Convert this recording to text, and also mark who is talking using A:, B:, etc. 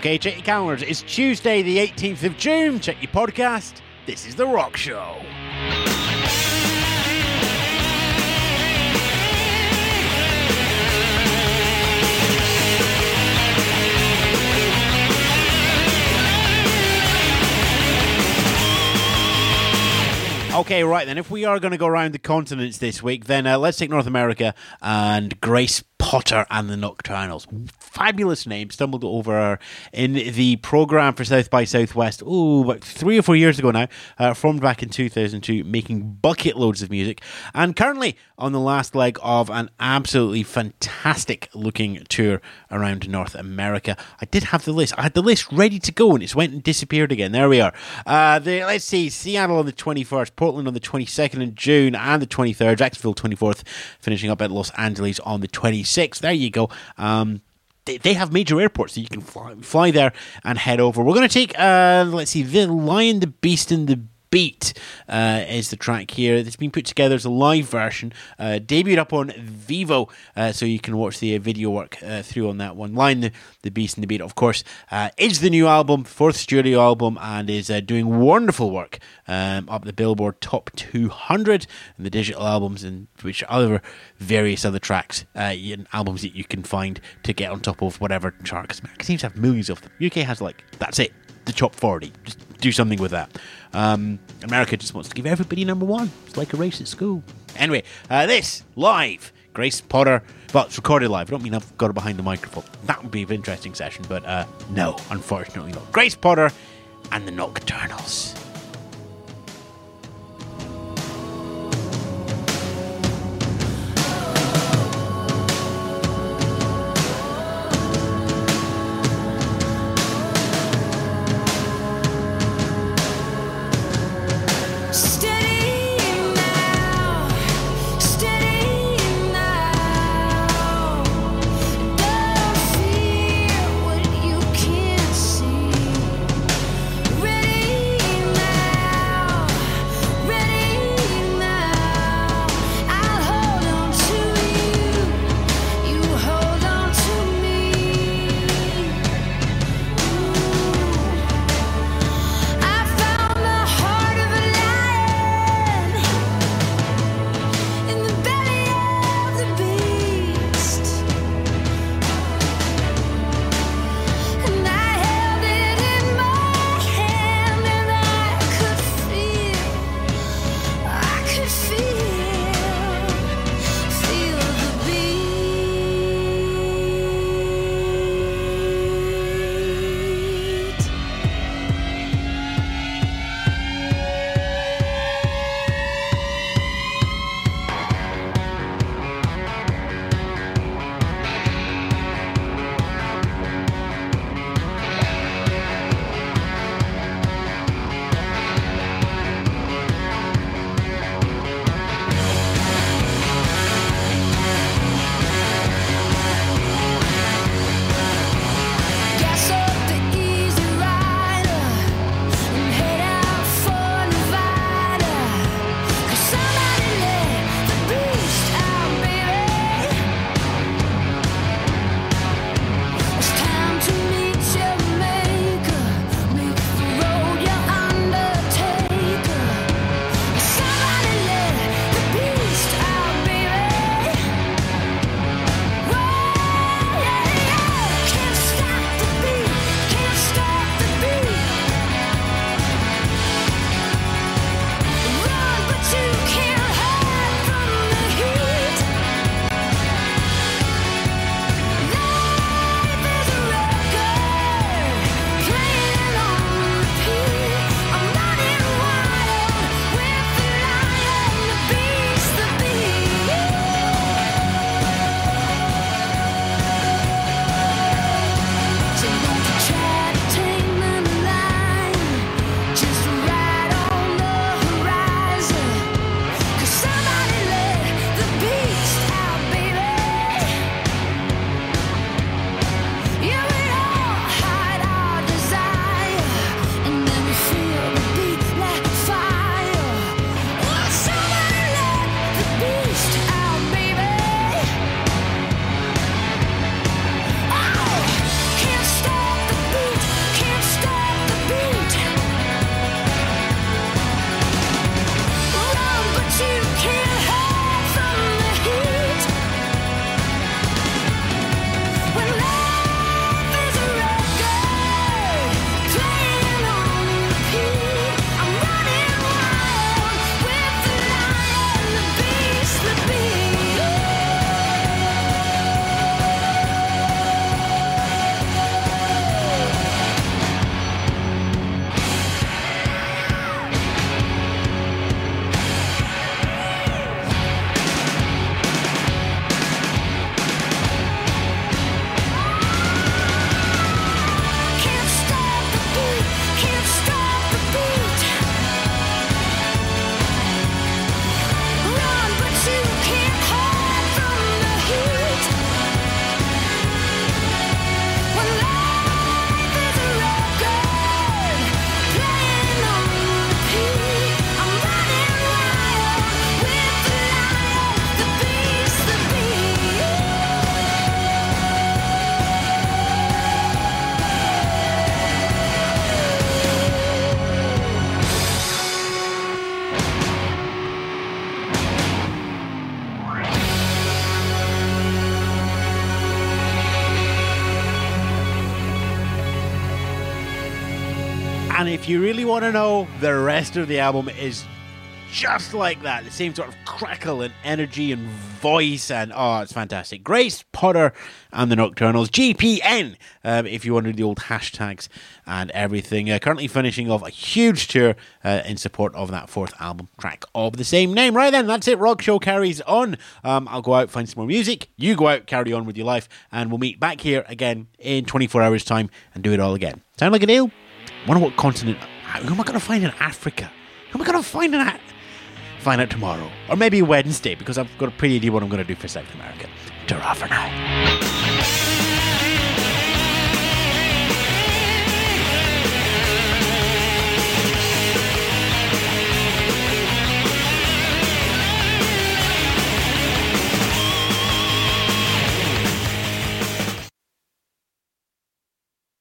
A: Okay, check your calendars. It's Tuesday, the 18th of June. Check your podcast. This is The Rock Show. Okay, right then. If we are going to go around the continents this week, then uh, let's take North America and Grace Potter and the Nocturnals. Fabulous name. Stumbled over in the program for South by Southwest. Oh, about three or four years ago now. Uh, formed back in 2002, making bucket loads of music, and currently on the last leg of an absolutely fantastic looking tour around North America. I did have the list. I had the list ready to go, and it's went and disappeared again. There we are. Uh, the, let's see. Seattle on the 21st, Portland on the 22nd of June and the 23rd, Jacksonville 24th, finishing up at Los Angeles on the 26th. There you go. Um, they, they have major airports so you can fly, fly there and head over. We're going to take, uh, let's see, The Lion, the Beast, and the Beat uh, is the track here. It's been put together as a live version, uh, debuted up on Vevo, uh, so you can watch the uh, video work uh, through on that one. Lion. the, the Beast, and the Beat, of course, uh, is the new album, fourth studio album, and is doing wonderful work um, up the Billboard Top 200 and the digital albums, and which other various other tracks, and albums that you can find to get on top of whatever chart. Because America seems to have millions of them. UK has like that's it, the top 40. Just do something with that. Um, America just wants to give everybody number one. It's like a race at school. Anyway, uh, this live, Grace Potter. but it's recorded live. I don't mean I've got it behind the microphone. That would be an interesting session, but uh, no, unfortunately not. Grace Potter and the Nocturnals. If you really want to know, the rest of the album is just like that. The same sort of crackle and energy and voice, and oh, it's fantastic. Grace Potter and the Nocturnals, GPN, um, if you wanted the old hashtags and everything. Uh, currently finishing off a huge tour uh, in support of that fourth album track of the same name. Right then, that's it. Rock Show carries on. Um, I'll go out, find some more music. You go out, carry on with your life, and we'll meet back here again in 24 hours' time and do it all again. Sound like a deal? Wonder what continent. Who am I going to find in Africa? Who am I going to find in? Find out tomorrow. Or maybe Wednesday, because I've got a pretty idea what I'm going to do for South America. Ta for now.